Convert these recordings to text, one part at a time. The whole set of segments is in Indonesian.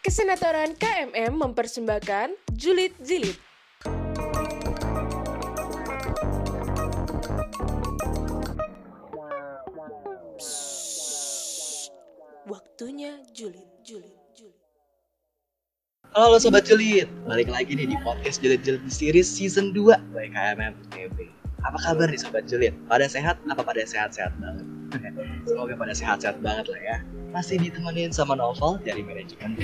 Kesenatoran KMM mempersembahkan Julid. Psst. Waktunya Julid, Julid. Halo Sobat Julid, balik lagi nih di podcast Julid Julid Series Season 2 by KMM TV. Apa kabar nih Sobat Julid? Pada sehat? Apa pada sehat-sehat banget? Semoga pada sehat-sehat banget lah ya. Masih ditemenin sama Novel dari manajemen.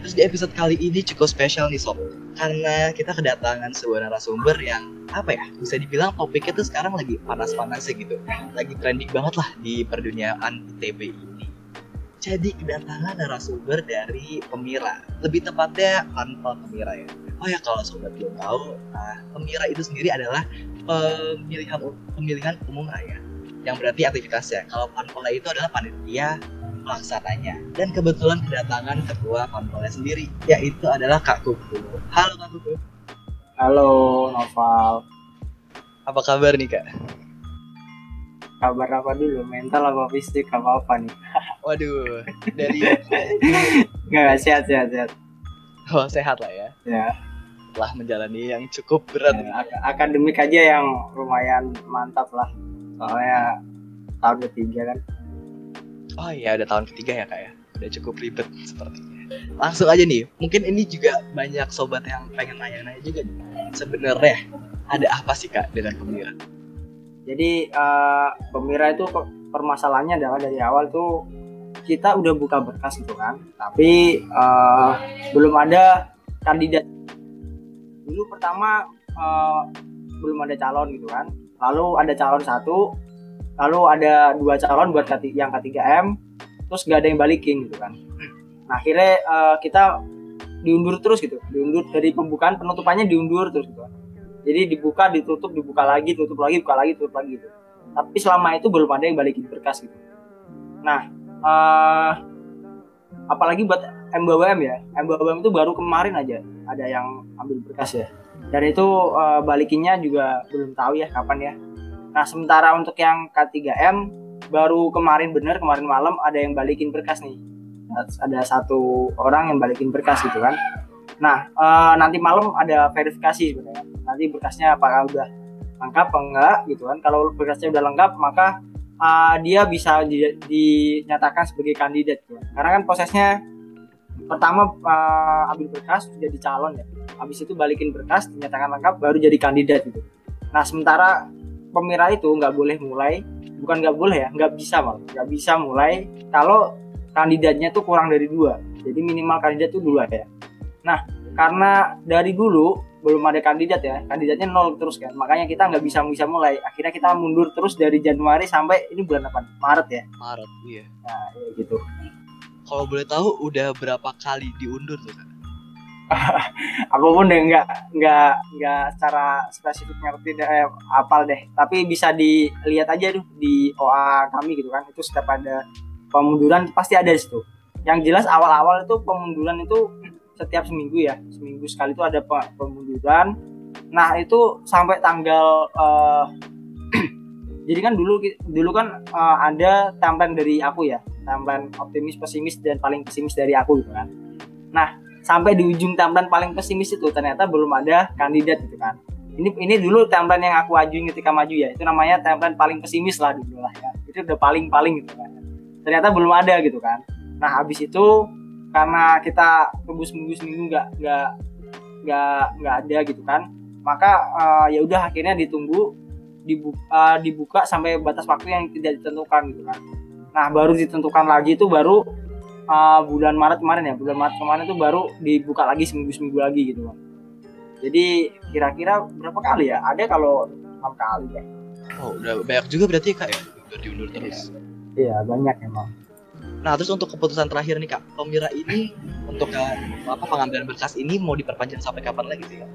Terus di episode kali ini cukup spesial nih Sob, karena kita kedatangan sebuah narasumber yang apa ya bisa dibilang topiknya tuh sekarang lagi panas-panasnya gitu. Lagi trending banget lah di perduniaan ITB ini. Jadi kedatangan narasumber dari Pemira. Lebih tepatnya Panpel Pemira ya. Oh ya kalau sobat belum tahu nah, Pemira itu sendiri adalah pemilihan pemilihan umum raya yang berarti aktivitasnya. Kalau Panpel itu adalah panitia pelaksananya dan kebetulan kedatangan ketua Panpelnya sendiri yaitu adalah Kak Kuku halo Kak Kuku Halo Noval, apa kabar nih Kak kabar apa dulu? Mental apa fisik apa apa nih? waduh dari Nggak sehat sehat sehat. oh sehat lah ya Ya, telah menjalani yang cukup berat ya, ak- akademik aja yang lumayan mantap lah. Soalnya tahun ketiga kan. Oh iya, udah tahun ketiga ya kak ya. Udah cukup ribet sepertinya. Langsung aja nih, mungkin ini juga banyak sobat yang pengen nanya-nanya juga. Sebenarnya ada apa sih kak dengan pemira? Jadi eh, pemira itu permasalahannya adalah dari awal tuh kita udah buka berkas gitu kan, tapi eh, belum ada kandidat. Dulu pertama eh, belum ada calon gitu kan, lalu ada calon satu, lalu ada dua calon buat yang ketiga M, terus gak ada yang balikin gitu kan. Nah akhirnya eh, kita diundur terus gitu, diundur dari pembukaan penutupannya diundur terus gitu. kan. Jadi dibuka, ditutup, dibuka lagi, tutup lagi, buka lagi, tutup lagi gitu. Tapi selama itu belum ada yang balikin berkas gitu. Nah, eh, apalagi buat MBWM ya, MBWM itu baru kemarin aja ada yang ambil berkas ya. Dan itu eh, balikinnya juga belum tahu ya kapan ya. Nah, sementara untuk yang K3M baru kemarin bener kemarin malam ada yang balikin berkas nih. Ada satu orang yang balikin berkas gitu kan. Nah, eh, nanti malam ada verifikasi sebenarnya. Nanti berkasnya apakah udah lengkap apa enggak gitu kan. Kalau berkasnya udah lengkap, maka eh, dia bisa di- dinyatakan sebagai kandidat gitu. Karena kan prosesnya pertama eh, ambil berkas jadi calon ya. Habis itu balikin berkas, dinyatakan lengkap baru jadi kandidat gitu. Nah, sementara pemira itu nggak boleh mulai, bukan nggak boleh ya, nggak bisa malah, nggak bisa mulai kalau kandidatnya tuh kurang dari dua. Jadi minimal kandidat tuh dua ya. Karena dari dulu belum ada kandidat ya kandidatnya nol terus kan. Makanya kita nggak bisa bisa mulai. Akhirnya kita mundur terus dari Januari sampai ini bulan apa? Maret ya? Maret, iya. nah ya gitu. Kalau boleh tahu udah berapa kali diundur tuh kak? aku pun deh nggak nggak nggak secara spesifik ngerti deh eh, apal deh. Tapi bisa dilihat aja tuh di OA kami gitu kan. Itu setiap ada pemunduran pasti ada di situ. Yang jelas awal-awal itu pemunduran itu setiap seminggu ya. Seminggu sekali itu ada pe- pemunduran. Nah itu sampai tanggal eh, jadi kan dulu dulu kan eh, ada timeline dari aku ya. Timeline optimis pesimis dan paling pesimis dari aku gitu kan. Nah sampai di ujung timeline paling pesimis itu ternyata belum ada kandidat gitu kan. Ini ini dulu timeline yang aku ajuin ketika maju ya itu namanya timeline paling pesimis lah dulu lah ya. Itu udah paling paling gitu kan. Ternyata belum ada gitu kan. Nah habis itu karena kita tunggu seminggu seminggu nggak nggak nggak nggak ada gitu kan maka eh, ya udah akhirnya ditunggu dibuka, dibuka sampai batas waktu yang tidak ditentukan gitu kan. Nah baru ditentukan lagi itu baru uh, bulan Maret kemarin ya bulan Maret kemarin tuh baru dibuka lagi seminggu seminggu lagi gitu Bang. jadi kira-kira berapa kali ya ada kalau enam kali ya Oh udah banyak juga berarti kak ya? Udah diundur terus. iya banyak emang Nah terus untuk keputusan terakhir nih kak, pemira ini untuk eh, apa pengambilan berkas ini mau diperpanjang sampai kapan lagi sih kak?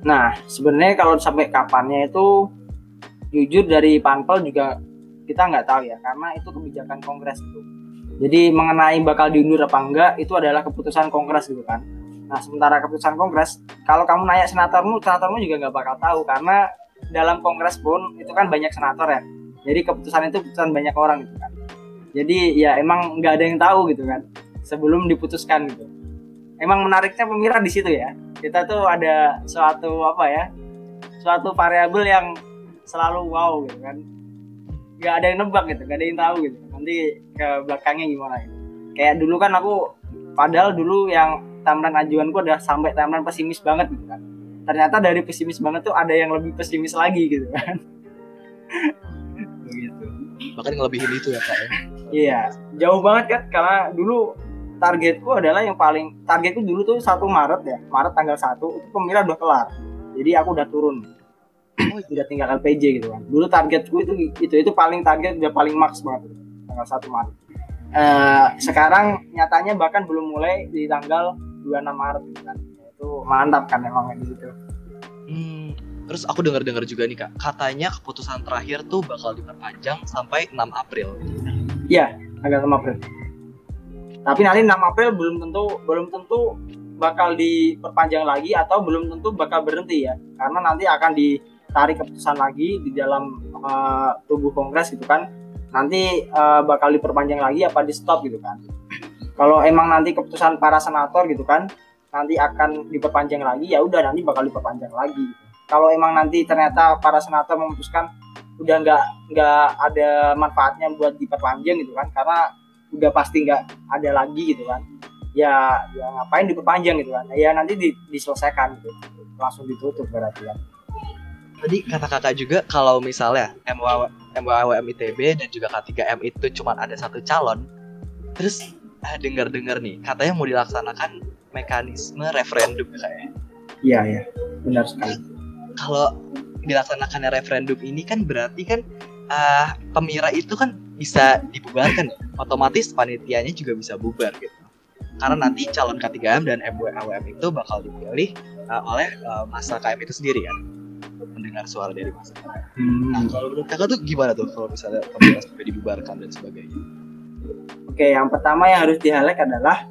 nah sebenarnya kalau sampai kapannya itu jujur dari Panpel juga kita nggak tahu ya karena itu kebijakan kongres itu jadi mengenai bakal diundur apa enggak itu adalah keputusan kongres gitu kan. Nah sementara keputusan kongres kalau kamu nanya senatormu senatormu juga nggak bakal tahu karena dalam kongres pun itu kan banyak senator ya. Jadi keputusan itu keputusan banyak orang gitu kan. Jadi ya emang nggak ada yang tahu gitu kan sebelum diputuskan gitu. Emang menariknya pemirsa di situ ya. Kita tuh ada suatu apa ya suatu variabel yang selalu wow gitu kan. Nggak ada yang nebak gitu nggak ada yang tahu gitu nanti ke belakangnya gimana gitu. kayak dulu kan aku padahal dulu yang timeline ajuanku udah sampai timeline pesimis banget gitu kan. Ternyata dari pesimis banget tuh ada yang lebih pesimis lagi gitu kan. Begitu. Bahkan ngelebihin itu ya kak ya. Iya jauh banget kan karena dulu targetku adalah yang paling targetku dulu tuh satu Maret ya Maret tanggal 1 itu pemira udah kelar. Jadi aku udah turun. Oh, udah tinggal LPJ gitu kan. Dulu targetku itu itu itu paling target udah paling max banget tanggal 1 Maret Eh, sekarang nyatanya bahkan belum mulai di tanggal 26 Maret gitu kan itu mantap kan emang kayak gitu Hmm, terus aku dengar-dengar juga nih kak, katanya keputusan terakhir tuh bakal diperpanjang sampai 6 April. Iya, tanggal 6 April. Tapi nanti 6 April belum tentu belum tentu bakal diperpanjang lagi atau belum tentu bakal berhenti ya. Karena nanti akan ditarik keputusan lagi di dalam uh, tubuh kongres gitu kan. Nanti uh, bakal diperpanjang lagi apa di stop gitu kan. Kalau emang nanti keputusan para senator gitu kan nanti akan diperpanjang lagi ya udah nanti bakal diperpanjang lagi. Kalau emang nanti ternyata para senator memutuskan udah nggak nggak ada manfaatnya buat diperpanjang gitu kan karena udah pasti nggak ada lagi gitu kan ya ya ngapain diperpanjang gitu kan ya nanti di, diselesaikan gitu langsung ditutup berarti kan Tadi kata kakak juga kalau misalnya MWW, MWWM ITB dan juga K3M itu cuma ada satu calon, terus ah, dengar-dengar nih katanya mau dilaksanakan mekanisme referendum ya kak ya. iya iya benar sekali Kalau dilaksanakannya referendum ini kan berarti kan ah, pemira itu kan bisa dibubarkan, otomatis panitianya juga bisa bubar gitu. Karena nanti calon K3M dan MWWM itu bakal dipilih uh, oleh uh, masa KM itu sendiri kan mendengar suara dari masa KM. Nah, kalau menurut kakak tuh gimana tuh kalau misalnya pemira sampai dibubarkan dan sebagainya? Oke, yang pertama yang harus di highlight adalah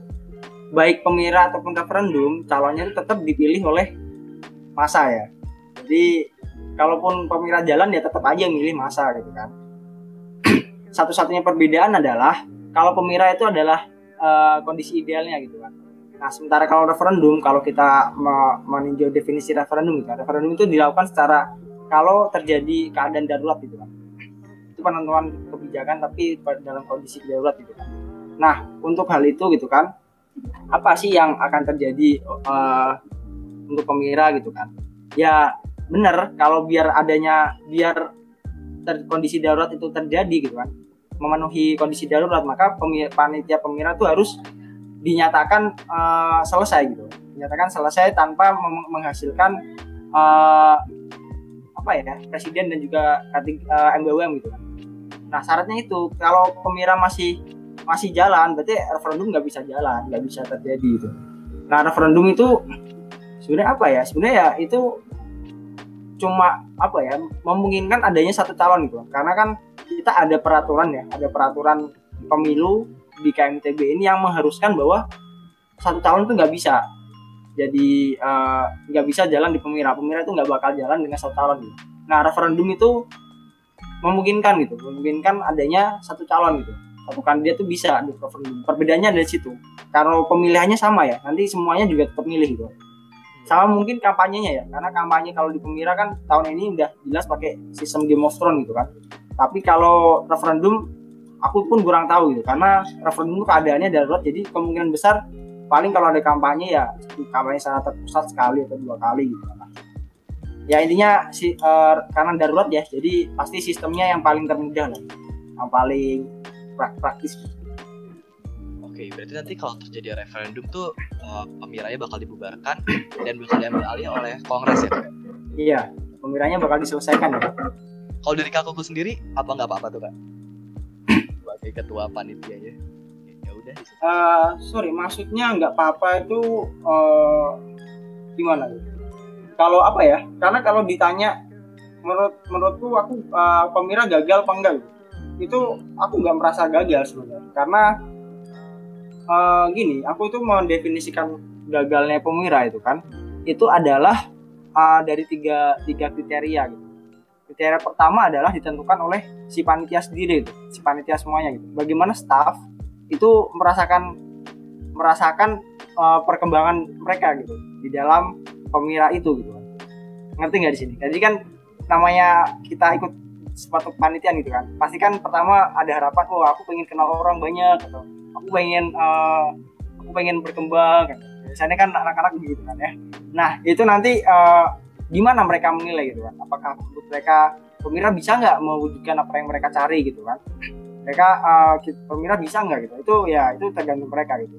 baik pemira ataupun referendum calonnya itu tetap dipilih oleh masa ya. Jadi kalaupun pemira jalan ya tetap aja milih masa gitu kan. Satu-satunya perbedaan adalah kalau pemira itu adalah eh, kondisi idealnya gitu kan. Nah, sementara kalau referendum, kalau kita me- meninjau definisi referendum, kan, referendum itu dilakukan secara kalau terjadi keadaan darurat gitu kan. Itu penentuan kebijakan tapi dalam kondisi darurat gitu kan. Nah, untuk hal itu gitu kan, apa sih yang akan terjadi eh, untuk pemira gitu kan? Ya benar kalau biar adanya biar ter- kondisi darurat itu terjadi gitu kan, memenuhi kondisi darurat maka panitia pemira itu harus dinyatakan eh, selesai gitu, dinyatakan selesai tanpa menghasilkan eh, apa ya presiden dan juga katig- eh, MBWM gitu kan. Nah syaratnya itu kalau pemira masih masih jalan berarti referendum nggak bisa jalan nggak bisa terjadi itu nah referendum itu sebenarnya apa ya? Sebenarnya ya itu cuma apa ya memungkinkan adanya satu calon gitu. Karena kan kita ada peraturan ya ada peraturan pemilu di KMTB ini yang mengharuskan bahwa satu calon itu nggak bisa. Jadi eh, nggak bisa jalan di pemira. Pemira itu nggak bakal jalan dengan satu calon gitu. nah referendum itu memungkinkan gitu. Memungkinkan adanya satu calon gitu. Satu kandidat itu bisa di referendum. Perbedaannya dari situ. Kalau pemilihannya sama ya. Nanti semuanya juga tetap milih gitu. Sama mungkin kampanyenya ya. Karena kampanye kalau di pemira kan tahun ini udah jelas pakai sistem Game gitu kan. Tapi kalau referendum aku pun kurang tahu gitu karena referendum itu keadaannya darurat jadi kemungkinan besar paling kalau ada kampanye ya kampanye sangat terpusat sekali atau dua kali gitu ya intinya si eh, karena darurat ya jadi pasti sistemnya yang paling termudah lah yang paling prak- praktis Oke, berarti nanti kalau terjadi referendum tuh uh, pemiranya bakal dibubarkan dan bakal diambil alih oleh Kongres ya. Iya pemiranya bakal diselesaikan ya Kalau dari kakakku sendiri apa nggak apa-apa tuh kak? Sebagai ketua panitianya. Ya. Udah. Eh, sorry maksudnya nggak apa-apa itu eh, gimana gitu kalau apa ya? Karena kalau ditanya menurut menurutku aku eh, pemira gagal apa enggak? Itu aku nggak merasa gagal sebenarnya. Karena eh, gini aku itu mendefinisikan gagalnya pemira itu kan itu adalah eh, dari tiga tiga kriteria gitu kriteria pertama adalah ditentukan oleh si panitia sendiri gitu si panitia semuanya gitu. Bagaimana staff itu merasakan merasakan uh, perkembangan mereka gitu di dalam pemira itu gitu. Ngerti nggak di sini? Jadi kan namanya kita ikut sepatu panitian gitu kan pasti kan pertama ada harapan oh aku pengen kenal orang banyak atau aku pengen uh, aku pengen berkembang kan biasanya kan anak-anak begitu kan ya. Nah itu nanti uh, gimana mereka menilai gitu kan? Apakah mereka pemirsa bisa nggak mewujudkan apa yang mereka cari gitu kan? Mereka uh, pemirsa bisa nggak gitu? Itu ya itu tergantung mereka gitu.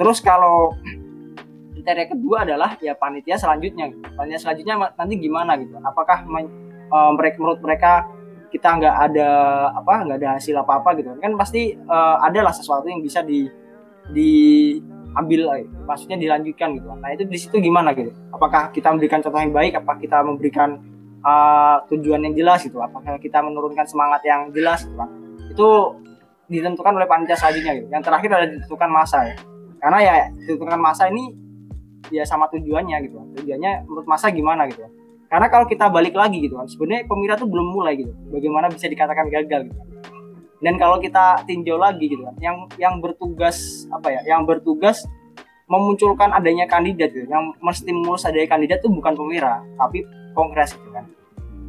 Terus kalau kriteria kedua adalah ya panitia selanjutnya gitu. panitia selanjutnya nanti gimana gitu? Apakah uh, mereka menurut mereka kita nggak ada apa nggak ada hasil apa apa gitu? Kan pasti uh, adalah sesuatu yang bisa di diambil maksudnya dilanjutkan gitu. Nah itu di situ gimana gitu? Apakah kita memberikan contoh yang baik? Apa kita memberikan uh, tujuan yang jelas gitu? Apakah kita menurunkan semangat yang jelas gitu itu ditentukan oleh panitia selanjutnya gitu. Yang terakhir adalah ditentukan masa ya. Karena ya ditentukan masa ini ya sama tujuannya gitu tujuannya menurut masa gimana gitu karena kalau kita balik lagi gitu kan sebenarnya pemirsa tuh belum mulai gitu. Bagaimana bisa dikatakan gagal gitu dan kalau kita tinjau lagi gitu kan yang yang bertugas apa ya yang bertugas memunculkan adanya kandidat gitu yang menstimulus adanya kandidat itu bukan pemirsa tapi kongres gitu kan.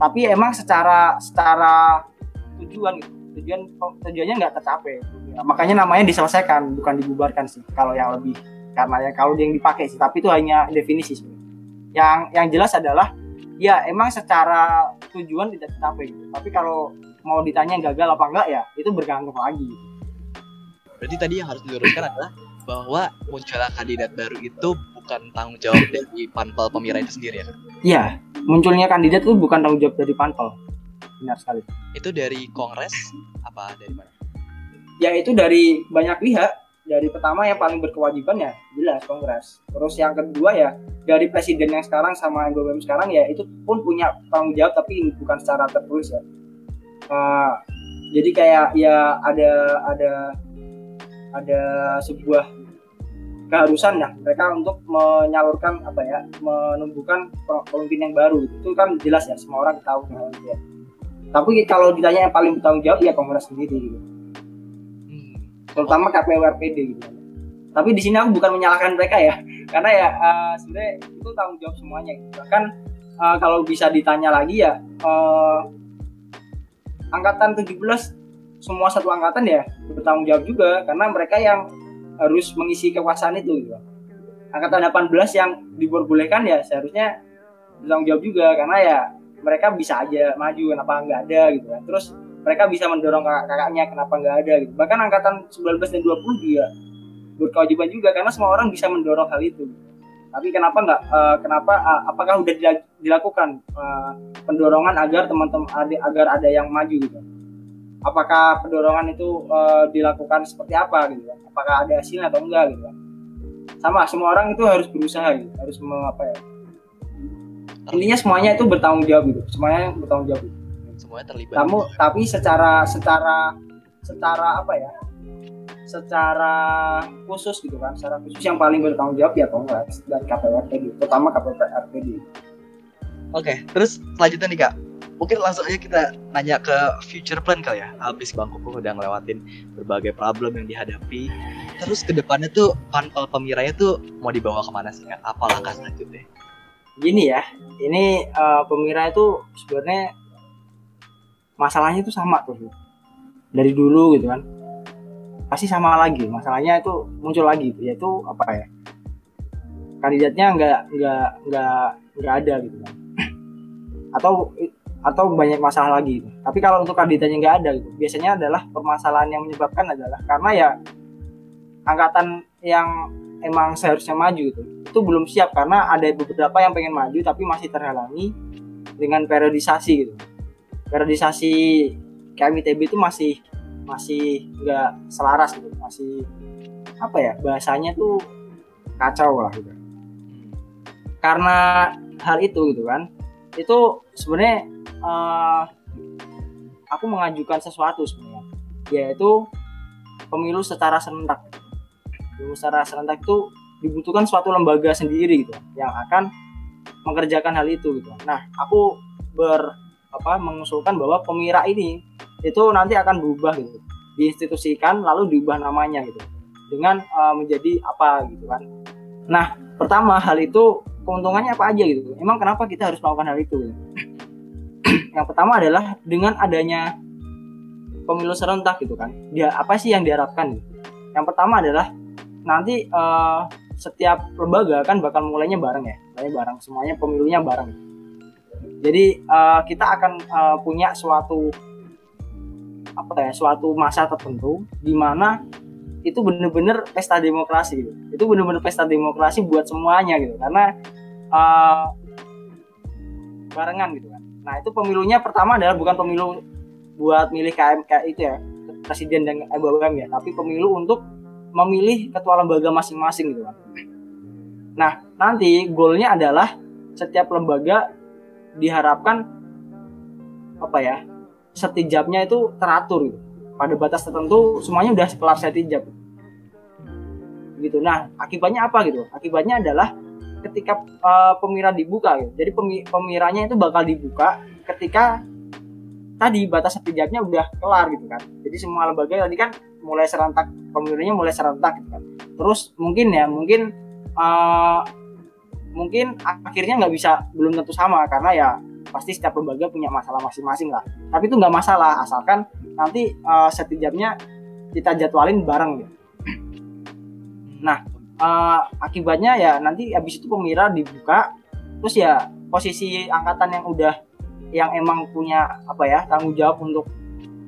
Tapi emang secara secara tujuan gitu tujuan tujuannya nggak tercapai. Makanya namanya diselesaikan bukan dibubarkan sih kalau yang lebih karena ya kalau yang dipakai sih tapi itu hanya definisi sebenarnya yang yang jelas adalah ya emang secara tujuan tidak tercapai gitu tapi kalau mau ditanya gagal apa enggak ya itu bergantung lagi. Berarti tadi yang harus diluruskan adalah bahwa munculnya kandidat baru itu bukan tanggung jawab dari panpel pemira itu sendiri ya? Iya munculnya kandidat itu bukan tanggung jawab dari panpel. Benar sekali. Itu dari kongres apa dari mana? Ya itu dari banyak pihak. Dari pertama yang paling berkewajiban ya jelas kongres. Terus yang kedua ya dari presiden yang sekarang sama yang sekarang ya itu pun punya tanggung jawab tapi bukan secara tertulis ya uh, jadi kayak ya ada ada ada sebuah keharusan ya mereka untuk menyalurkan apa ya menumbuhkan pemimpin yang baru itu kan jelas ya semua orang tahu itu ya tapi kalau ditanya yang paling bertanggung jawab ya kongres sendiri gitu hmm. terutama KPU RPD gitu tapi di sini aku bukan menyalahkan mereka ya karena ya uh, sebenarnya itu tanggung jawab semuanya gitu. bahkan uh, kalau bisa ditanya lagi ya uh, angkatan 17 semua satu angkatan ya bertanggung jawab juga karena mereka yang harus mengisi kekuasaan itu gitu. angkatan 18 yang diperbolehkan ya seharusnya bertanggung jawab juga karena ya mereka bisa aja maju kenapa nggak ada gitu kan. Terus mereka bisa mendorong kakak-kakaknya kenapa nggak ada gitu. Bahkan angkatan 19 dan 20 juga berkewajiban juga karena semua orang bisa mendorong hal itu tapi kenapa nggak uh, kenapa uh, apakah sudah dilakukan uh, pendorongan agar teman-teman agar ada yang maju gitu? Apakah pendorongan itu uh, dilakukan seperti apa gitu? Apakah ada hasilnya atau enggak gitu? Sama semua orang itu harus berusaha gitu harus apa ya? Intinya semuanya itu bertanggung jawab gitu semuanya bertanggung jawab gitu. semuanya terlibat. Kamu tapi secara secara secara apa ya secara khusus gitu kan secara khusus. Yang paling bertanggung jawab ya kongres dan KPU RPD terutama KPU RPD oke terus selanjutnya nih kak. Mungkin langsung aja kita nanya ke future plan kali ya. Habis bang Kuku udah ngelewatin berbagai problem yang dihadapi. Terus ke depannya tuh panpel pemiranya tuh mau dibawa ke mana sih kak? Apa langkah selanjutnya? Gini ya ini uh, pemirsa itu sebenarnya masalahnya itu sama tuh dari dulu gitu kan pasti sama lagi. Masalahnya itu muncul lagi gitu, yaitu apa ya? Kandidatnya nggak nggak nggak nggak ada gitu. Kan atau atau banyak masalah lagi gitu. tapi kalau untuk kandidatnya nggak ada gitu biasanya adalah permasalahan yang menyebabkan adalah karena ya angkatan yang emang seharusnya maju gitu itu belum siap. Karena ada beberapa yang pengen maju tapi masih terhalangi dengan periodisasi gitu. Periodisasi KMITB itu masih masih nggak selaras gitu masih apa ya bahasanya tuh kacau lah gitu karena hal itu gitu kan itu sebenarnya uh, aku mengajukan sesuatu sebenarnya yaitu pemilu secara serentak secara serentak itu dibutuhkan suatu lembaga sendiri gitu yang akan mengerjakan hal itu gitu. Nah, aku ber apa mengusulkan bahwa pemira ini itu nanti akan berubah gitu, diinstitusikan lalu diubah namanya gitu dengan uh, menjadi apa gitu kan. Nah, pertama hal itu keuntungannya apa aja gitu. Emang kenapa kita harus melakukan hal itu? Yang pertama adalah dengan adanya pemilu serentak gitu kan. Dia apa sih yang diharapkan? Gitu? Yang pertama adalah nanti uh, setiap lembaga kan bakal mulainya bareng ya, mulai bareng semuanya pemilunya bareng. Jadi uh, kita akan uh, punya suatu apa ya, suatu masa tertentu di mana itu bener-bener pesta demokrasi gitu. Itu bener-bener pesta demokrasi buat semuanya gitu, karena uh, barengan gitu kan. Nah itu pemilunya pertama adalah bukan pemilu buat milih KM kayak itu ya presiden dan BWM ya, tapi pemilu untuk memilih ketua lembaga masing-masing gitu kan. Nah, nanti goalnya adalah setiap lembaga diharapkan apa ya? Setijabnya itu teratur gitu. Pada batas tertentu semuanya udah kelar setijab. Gitu. Nah, akibatnya apa gitu? Akibatnya adalah ketika uh, pemira dibuka gitu. Jadi pemiranya itu bakal dibuka ketika tadi batas setijabnya udah kelar gitu kan. Jadi semua lembaga tadi kan mulai serentak pemilunya mulai serentak gitu kan terus mungkin ya mungkin uh, mungkin akhirnya nggak bisa belum tentu sama karena ya pasti setiap lembaga punya masalah masing-masing lah. Tapi itu nggak masalah asalkan nanti uh, setidaknya kita jadwalin bareng gitu. Nah uh, akibatnya ya nanti habis itu pemira dibuka terus ya posisi angkatan yang udah yang emang punya apa ya tanggung jawab untuk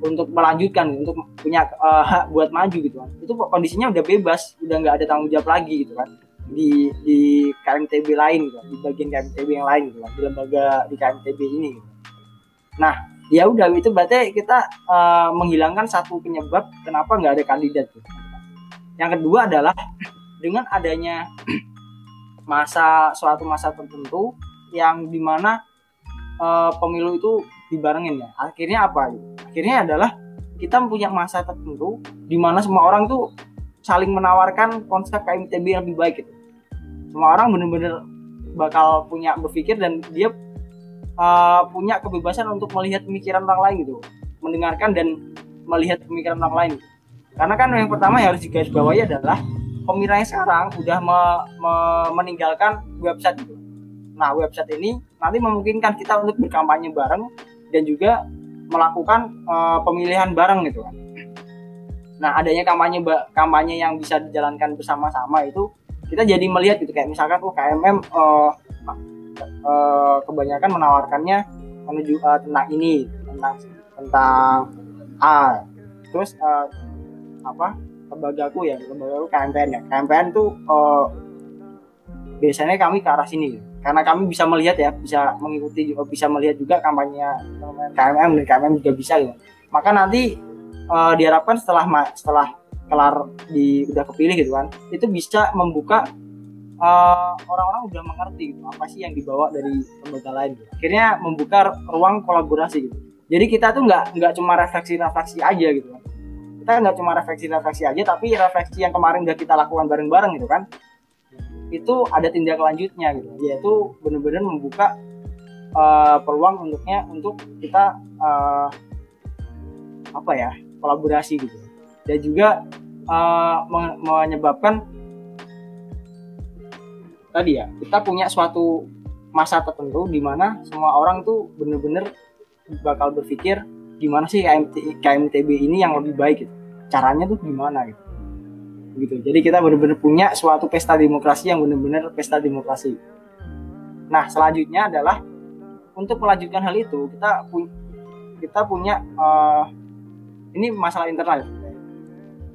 untuk melanjutkan untuk punya uh, hak buat maju gitu kan. Itu kondisinya udah bebas udah nggak ada tanggung jawab lagi gitu kan di di KMTB lain gitu di bagian KMTB yang lain gitu di lembaga di KMTB ini gitu. nah ya udah itu berarti kita uh, menghilangkan satu penyebab kenapa nggak ada kandidat gitu. yang kedua adalah dengan adanya masa suatu masa tertentu yang di mana uh, pemilu itu dibarengin ya akhirnya apa akhirnya adalah kita punya masa tertentu di mana semua orang tuh saling menawarkan konsep KMTB yang lebih baik gitu semua orang bener-bener bakal punya berpikir dan dia uh, punya kebebasan untuk melihat pemikiran orang lain gitu mendengarkan dan melihat pemikiran orang lain gitu. karena kan yang pertama yang harus digarisbawahi adalah pemiranya sekarang udah me, me, meninggalkan website itu nah website ini nanti memungkinkan kita untuk berkampanye bareng dan juga melakukan uh, pemilihan bareng gitu kan. Nah, adanya kampanye kampanye yang bisa dijalankan bersama-sama itu kita jadi melihat gitu kayak misalkan oh KMM uh, uh, kebanyakan menawarkannya menuju uh, tentang ini, tentang tentang A. Terus uh, apa? lembagaku ya, lembagaku KMPN ya. KMPN tuh uh, biasanya kami ke arah sini karena kami bisa melihat ya bisa mengikuti juga bisa melihat juga kampanye KMM dan KMM juga bisa gitu maka nanti uh, diharapkan setelah setelah kelar di udah kepilih gitu kan itu bisa membuka eh, orang-orang udah mengerti gitu apa sih yang dibawa dari lembaga lain gitu. akhirnya membuka ruang kolaborasi gitu. Jadi kita tuh nggak nggak cuma refleksi refleksi aja gitu kan. Kita nggak cuma refleksi refleksi aja tapi refleksi yang kemarin udah kita lakukan bareng-bareng gitu kan itu ada tindak lanjutnya gitu. Yaitu benar-benar membuka uh, peluang untuknya untuk kita uh, apa ya kolaborasi gitu. Dan juga uh, menyebabkan tadi ya kita punya suatu masa tertentu di mana semua orang tuh bener-bener bakal berpikir gimana sih KMT, KMTB ini yang lebih baik gitu? Caranya tuh gimana gitu? Gitu. Jadi kita benar-benar punya suatu pesta demokrasi yang benar-benar pesta demokrasi. Nah selanjutnya adalah untuk melanjutkan hal itu kita pu kita punya uh, ini masalah internal.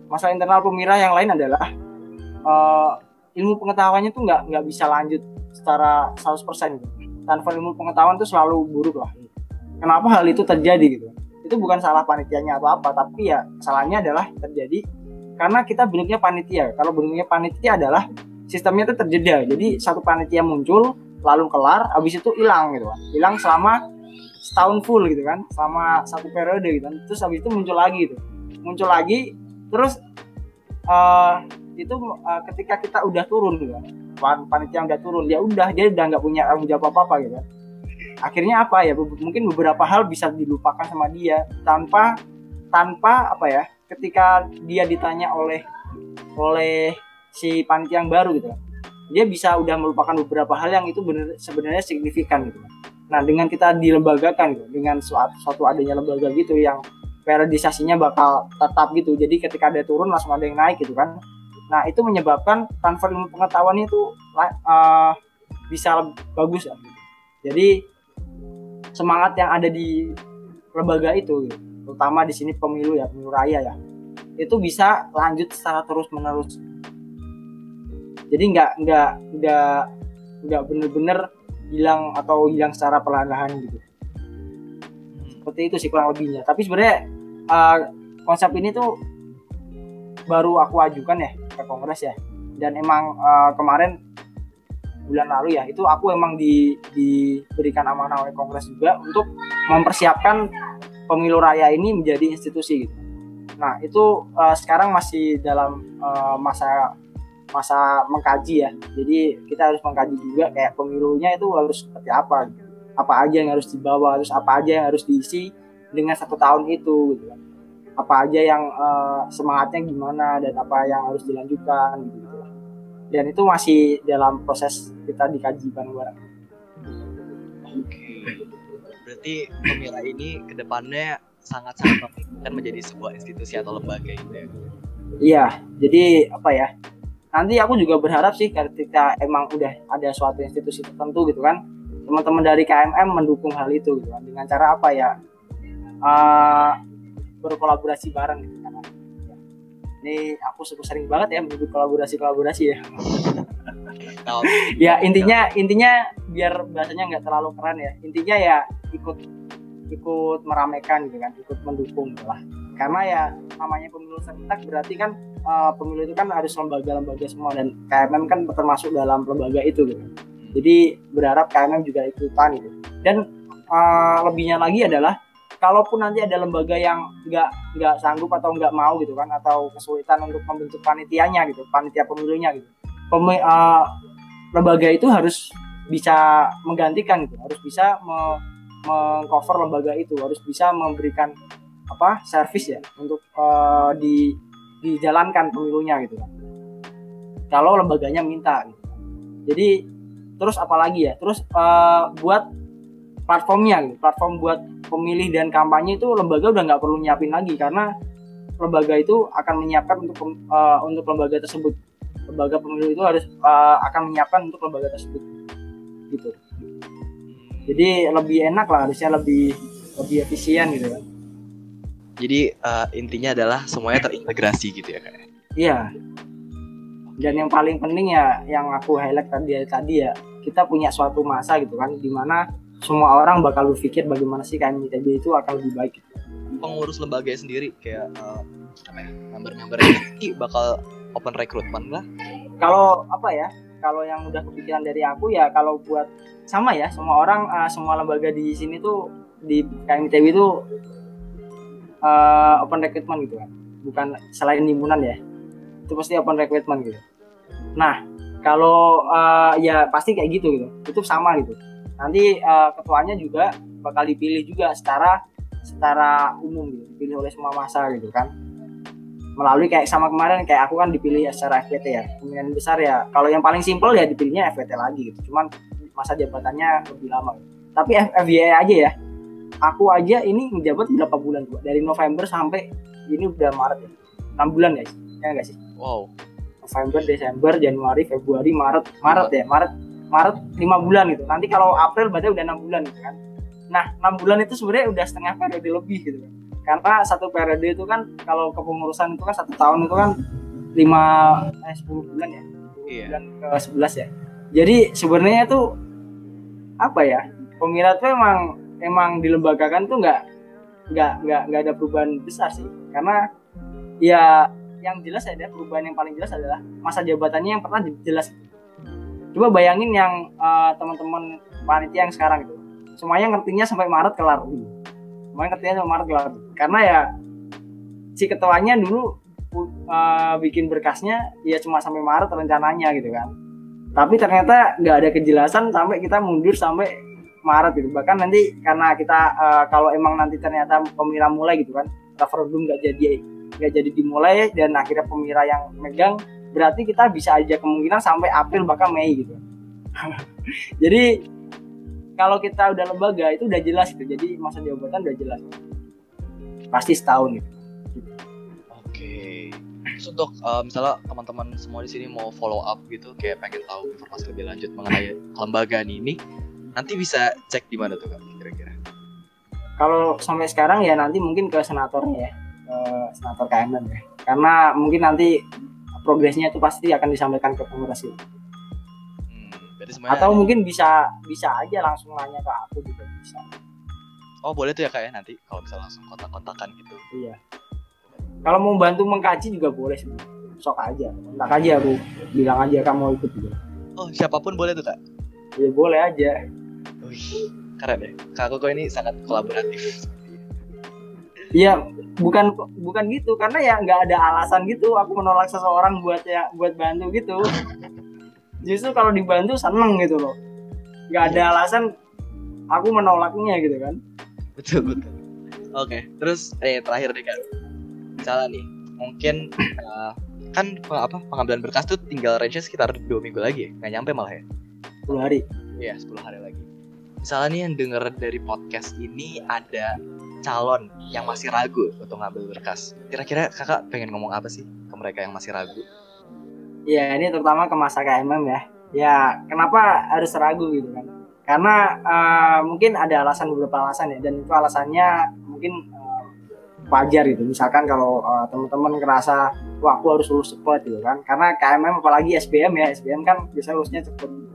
Masalah internal pemira yang lain adalah uh, ilmu pengetahuannya tuh nggak nggak bisa lanjut secara 100% gitu. tanpa ilmu pengetahuan tuh selalu buruk lah. Kenapa hal itu terjadi gitu? Itu bukan salah panitianya atau apa tapi ya salahnya adalah terjadi karena kita bentuknya panitia. Kalau bentuknya panitia adalah sistemnya itu terjeda. Jadi satu panitia muncul lalu kelar habis itu hilang gitu. Hilang selama setahun full gitu kan selama satu periode gitu kan. Terus habis itu muncul lagi gitu muncul lagi terus uh, itu uh, ketika kita udah turun gitu kan panitia udah turun ya udah dia udah nggak punya tanggung jawab apa apa gitu kan. Akhirnya apa ya mungkin beberapa hal bisa dilupakan sama dia tanpa tanpa apa ya ketika dia ditanya oleh oleh si panitia yang baru gitu dia bisa udah melupakan beberapa hal yang itu bener, sebenarnya signifikan gitu nah dengan kita dilembagakan gitu, dengan suatu, suatu adanya lembaga gitu yang periodisasinya bakal tetap gitu jadi ketika ada turun langsung ada yang naik gitu kan nah itu menyebabkan transfer ilmu pengetahuan itu uh, bisa bagus ya. jadi semangat yang ada di lembaga itu gitu. terutama di sini pemilu ya pemilu raya ya itu bisa lanjut secara terus menerus jadi nggak nggak nggak nggak bener-bener hilang atau hilang secara perlahan-lahan gitu. Seperti itu sih kurang lebihnya. Tapi sebenarnya uh, konsep ini tuh baru aku ajukan ya ke kongres ya. Dan emang uh, kemarin bulan lalu ya itu aku emang di, diberikan amanah oleh kongres juga untuk mempersiapkan pemilu raya ini menjadi institusi gitu. Nah itu uh, sekarang masih dalam uh, masa masa mengkaji ya jadi kita harus mengkaji juga kayak pemilunya itu harus seperti apa apa aja yang harus dibawa harus apa aja yang harus diisi dengan satu tahun itu gitu kan apa aja yang uh, semangatnya gimana dan apa yang harus dilanjutkan gitu dan itu masih dalam proses kita dikaji bareng-bareng. Oke, berarti pemira ini ke depannya sangat-sangat akan menjadi sebuah institusi atau lembaga itu ya? Iya, jadi apa ya? Nanti aku juga berharap sih ketika emang udah ada suatu institusi tertentu gitu kan teman-teman dari KMM mendukung hal itu gitu kan. Dengan cara apa ya? Uh, berkolaborasi bareng gitu kan. Ini aku sering banget ya menyebut kolaborasi kolaborasi ya ya intinya intinya biar bahasanya nggak terlalu keren ya. Intinya ya ikut ikut meramaikan gitu kan ikut mendukung gitu lah karena ya namanya pemilu serentak berarti kan uh, pemilu itu kan harus lembaga-lembaga semua dan KMM kan termasuk dalam lembaga itu gitu. Jadi berharap KMM juga ikutan gitu. Dan uh, lebihnya lagi adalah kalaupun nanti ada lembaga yang nggak nggak sanggup atau nggak mau gitu kan atau kesulitan untuk membentuk panitianya gitu, panitia pemilunya gitu. Pemi, uh, lembaga itu harus bisa menggantikan gitu, harus bisa me mengcover lembaga itu, harus bisa memberikan apa servis ya untuk uh, di dijalankan pemilunya gitu kan. Kalau lembaganya minta gitu. jadi terus apalagi ya? Terus uh, buat platformnya gitu platform buat pemilih dan kampanye itu lembaga udah nggak perlu nyiapin lagi karena lembaga itu akan menyiapkan untuk uh, untuk lembaga tersebut. Lembaga pemilu itu harus uh, akan menyiapkan untuk lembaga tersebut gitu. Jadi lebih enak lah harusnya lebih lebih efisien gitu kan jadi uh, intinya adalah semuanya terintegrasi gitu ya kayak. Iya. Dan yang paling penting ya yang aku highlight tadi tadi ya kita punya suatu masa gitu kan di mana semua orang bakal berpikir bagaimana sih KMITB itu akan lebih baik. Gitu. Pengurus lembaga sendiri kayak uh, apa ya member-member ini bakal open recruitment lah. Kalau apa ya kalau yang udah kepikiran dari aku ya kalau buat sama ya semua orang uh, semua lembaga di sini tuh di KMITB itu uh, open recruitment gitu kan. Bukan selain himpunan ya. Itu pasti open recruitment gitu. Nah kalau uh, ya pasti kayak gitu gitu. Itu sama gitu. Nanti uh, ketuanya juga bakal dipilih juga secara secara umum gitu. Dipilih oleh semua masa gitu kan. Melalui kayak sama kemarin kayak aku kan dipilih secara FPT ya. Pemilihan besar ya kalau yang paling simpel ya dipilihnya FPT lagi gitu. Cuman masa jabatannya lebih lama. Tapi FYI aja ya aku aja ini menjabat berapa bulan gua dari November sampai ini udah Maret ya. Enam bulan guys. Ya enggak sih? Wow. November Desember Januari Februari Maret Maret ya Maret Maret lima bulan gitu. Nanti kalau April berarti udah enam bulan gitu kan. Nah enam bulan itu sebenarnya udah setengah periode lebih gitu. Kan karena satu periode itu kan kalau kepengurusan itu kan satu tahun itu kan lima eh sepuluh bulan ya. Iya. bulan ke sebelas ya. Jadi sebenarnya itu apa ya pemirat tuh emang emang dilembagakan tuh nggak nggak nggak nggak ada perubahan besar sih. Karena ya yang jelas ada perubahan yang paling jelas adalah masa jabatannya yang pernah jelas. Coba bayangin yang uh, teman-teman panitia yang sekarang itu. Semuanya ngertinya sampai Maret kelar. Semuanya ngertinya sampai Maret kelar. Karena ya si ketuanya dulu uh, bikin berkasnya ya cuma sampai Maret rencananya gitu kan. Tapi ternyata nggak ada kejelasan sampai kita mundur sampai Maret gitu. Bahkan nanti karena kita uh, kalau emang nanti ternyata pemira mulai gitu kan referendum nggak jadi nggak jadi dimulai dan akhirnya pemira yang megang berarti kita bisa aja kemungkinan sampai April bahkan Mei gitu. Jadi kalau kita udah lembaga itu udah jelas gitu. Jadi masa jabatan udah jelas. Pasti setahun gitu. Oke. Untuk uh, misalnya teman-teman semua di sini mau follow up gitu, kayak pengen tahu informasi lebih lanjut mengenai kelembagaan ini, nanti bisa cek di mana tuh kak kira-kira? kalau sampai sekarang ya nanti mungkin ke senatornya ya ke senator KMN ya. Karena mungkin nanti progresnya itu pasti akan disampaikan ke kongres itu Hmm, atau mungkin bisa bisa aja langsung nanya ke aku juga bisa. Oh boleh tuh ya kak ya nanti kalau bisa langsung kontak-kontakan gitu. iya. Kalau mau bantu mengkaji juga boleh sih sok aja. Kontak aja aku bilang aja kamu mau ikut juga. Oh siapa pun boleh tuh kak. ya boleh aja keren ya. Kak Koko ini sangat kolaboratif. Iya, bukan bukan gitu karena ya nggak ada alasan gitu aku menolak seseorang buat ya buat bantu gitu. Justru kalau dibantu seneng gitu loh. Nggak ada alasan aku menolaknya gitu kan. betul betul. Oke, terus eh terakhir deh kak. Misalnya nih, mungkin uh, kan apa pengambilan berkas tuh tinggal range sekitar dua minggu lagi, ya? nggak nyampe malah ya. 10 hari. Iya, 10 hari lagi. Misalnya nih yang denger dari podcast ini ada calon yang masih ragu untuk ngambil berkas. Kira-kira kakak pengen ngomong apa sih ke mereka yang masih ragu? Iya, ini terutama ke masa KMM ya. Ya, kenapa harus ragu gitu kan? Karena eh, mungkin ada alasan beberapa alasan ya dan itu alasannya mungkin eh, wajar gitu. Misalkan kalau eh, teman-teman ngerasa wah aku harus lulus cepat gitu kan. Karena KMM apalagi SBM ya, SBM kan biasanya lulusnya cepet.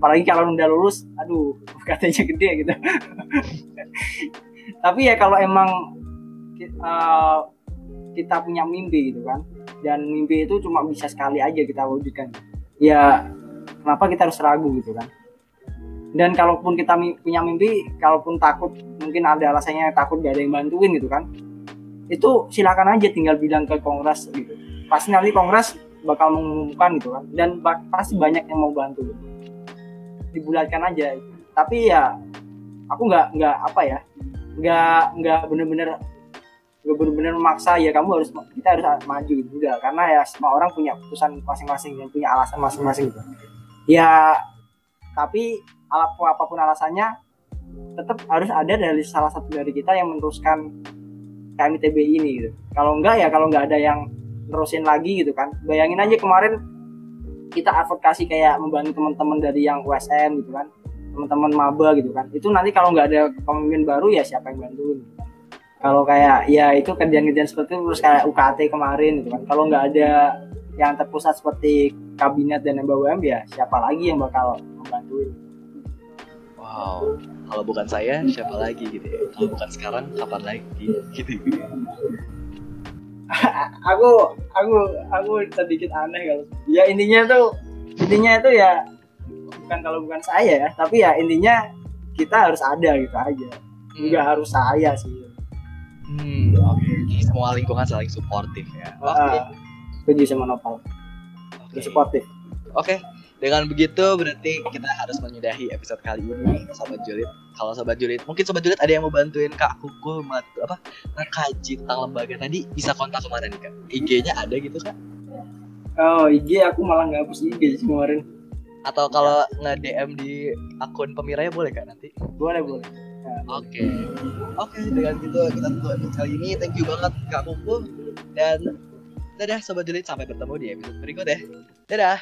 Apalagi kalau udah lulus, aduh katanya gede gitu. Tapi ya kalau emang eh, kita punya mimpi gitu kan dan mimpi itu cuma bisa sekali aja kita wujudkan ya kenapa kita harus ragu gitu kan dan kalaupun kita punya mimpi kalaupun takut mungkin ada alasannya takut gak ada yang bantuin gitu kan itu silakan aja tinggal bilang ke kongres gitu pasti nanti kongres bakal mengumumkan gitu kan dan pasti banyak yang mau bantu gitu. Dibulatkan aja. Tapi ya aku nggak nggak apa ya nggak nggak bener-bener nggak bener-bener memaksa ya kamu harus kita harus maju gitu. Enggak karena ya semua orang punya keputusan masing-masing dan punya alasan masing-masing gitu. Ya tapi apa apa pun alasannya tetap harus ada dari salah satu dari kita yang meneruskan KMITB ini gitu. Kalau enggak ya kalau nggak ada yang nerusin lagi gitu kan. Bayangin aja kemarin kita advokasi kayak membantu teman-teman dari yang USM gitu kan teman-teman maba gitu kan itu nanti kalau nggak ada pemimpin baru ya siapa yang bantuin gitu kan. kalau kayak ya itu kerjaan-kerjaan seperti itu terus kayak UKT kemarin gitu kan kalau nggak ada yang terpusat seperti kabinet dan BUM ya siapa lagi yang bakal membantuin Wow, kalau bukan saya siapa lagi gitu ya? Kalau bukan sekarang kapan lagi gitu. aku aku aku sedikit aneh kalau ya intinya tuh intinya itu ya bukan kalau bukan saya ya tapi ya intinya kita harus ada gitu aja nggak harus saya sih Hmm, oke. Semua lingkungan saling suportif ya. Oke. Ah, setuju sama Nopal Oke. supportif Oke, dengan begitu berarti kita harus menyudahi episode kali ini, Sobat Julid. Kalau Sobat Julid, mungkin Sobat Julid ada yang mau bantuin Kak Kuku mat, apa mengkaji tentang lembaga tadi, bisa kontak ke mana nih Kak? IG-nya ada gitu Kak? oh IG aku malah nggak hapus IG sih kemarin Atau kalau nge-DM di akun pemiranya boleh Kak nanti? boleh boleh Oke, oke dengan gitu kita tutup episode kali ini. Thank you banget Kak Kuku dan dadah Sobat Julid sampai bertemu di episode berikut ya. Dadah.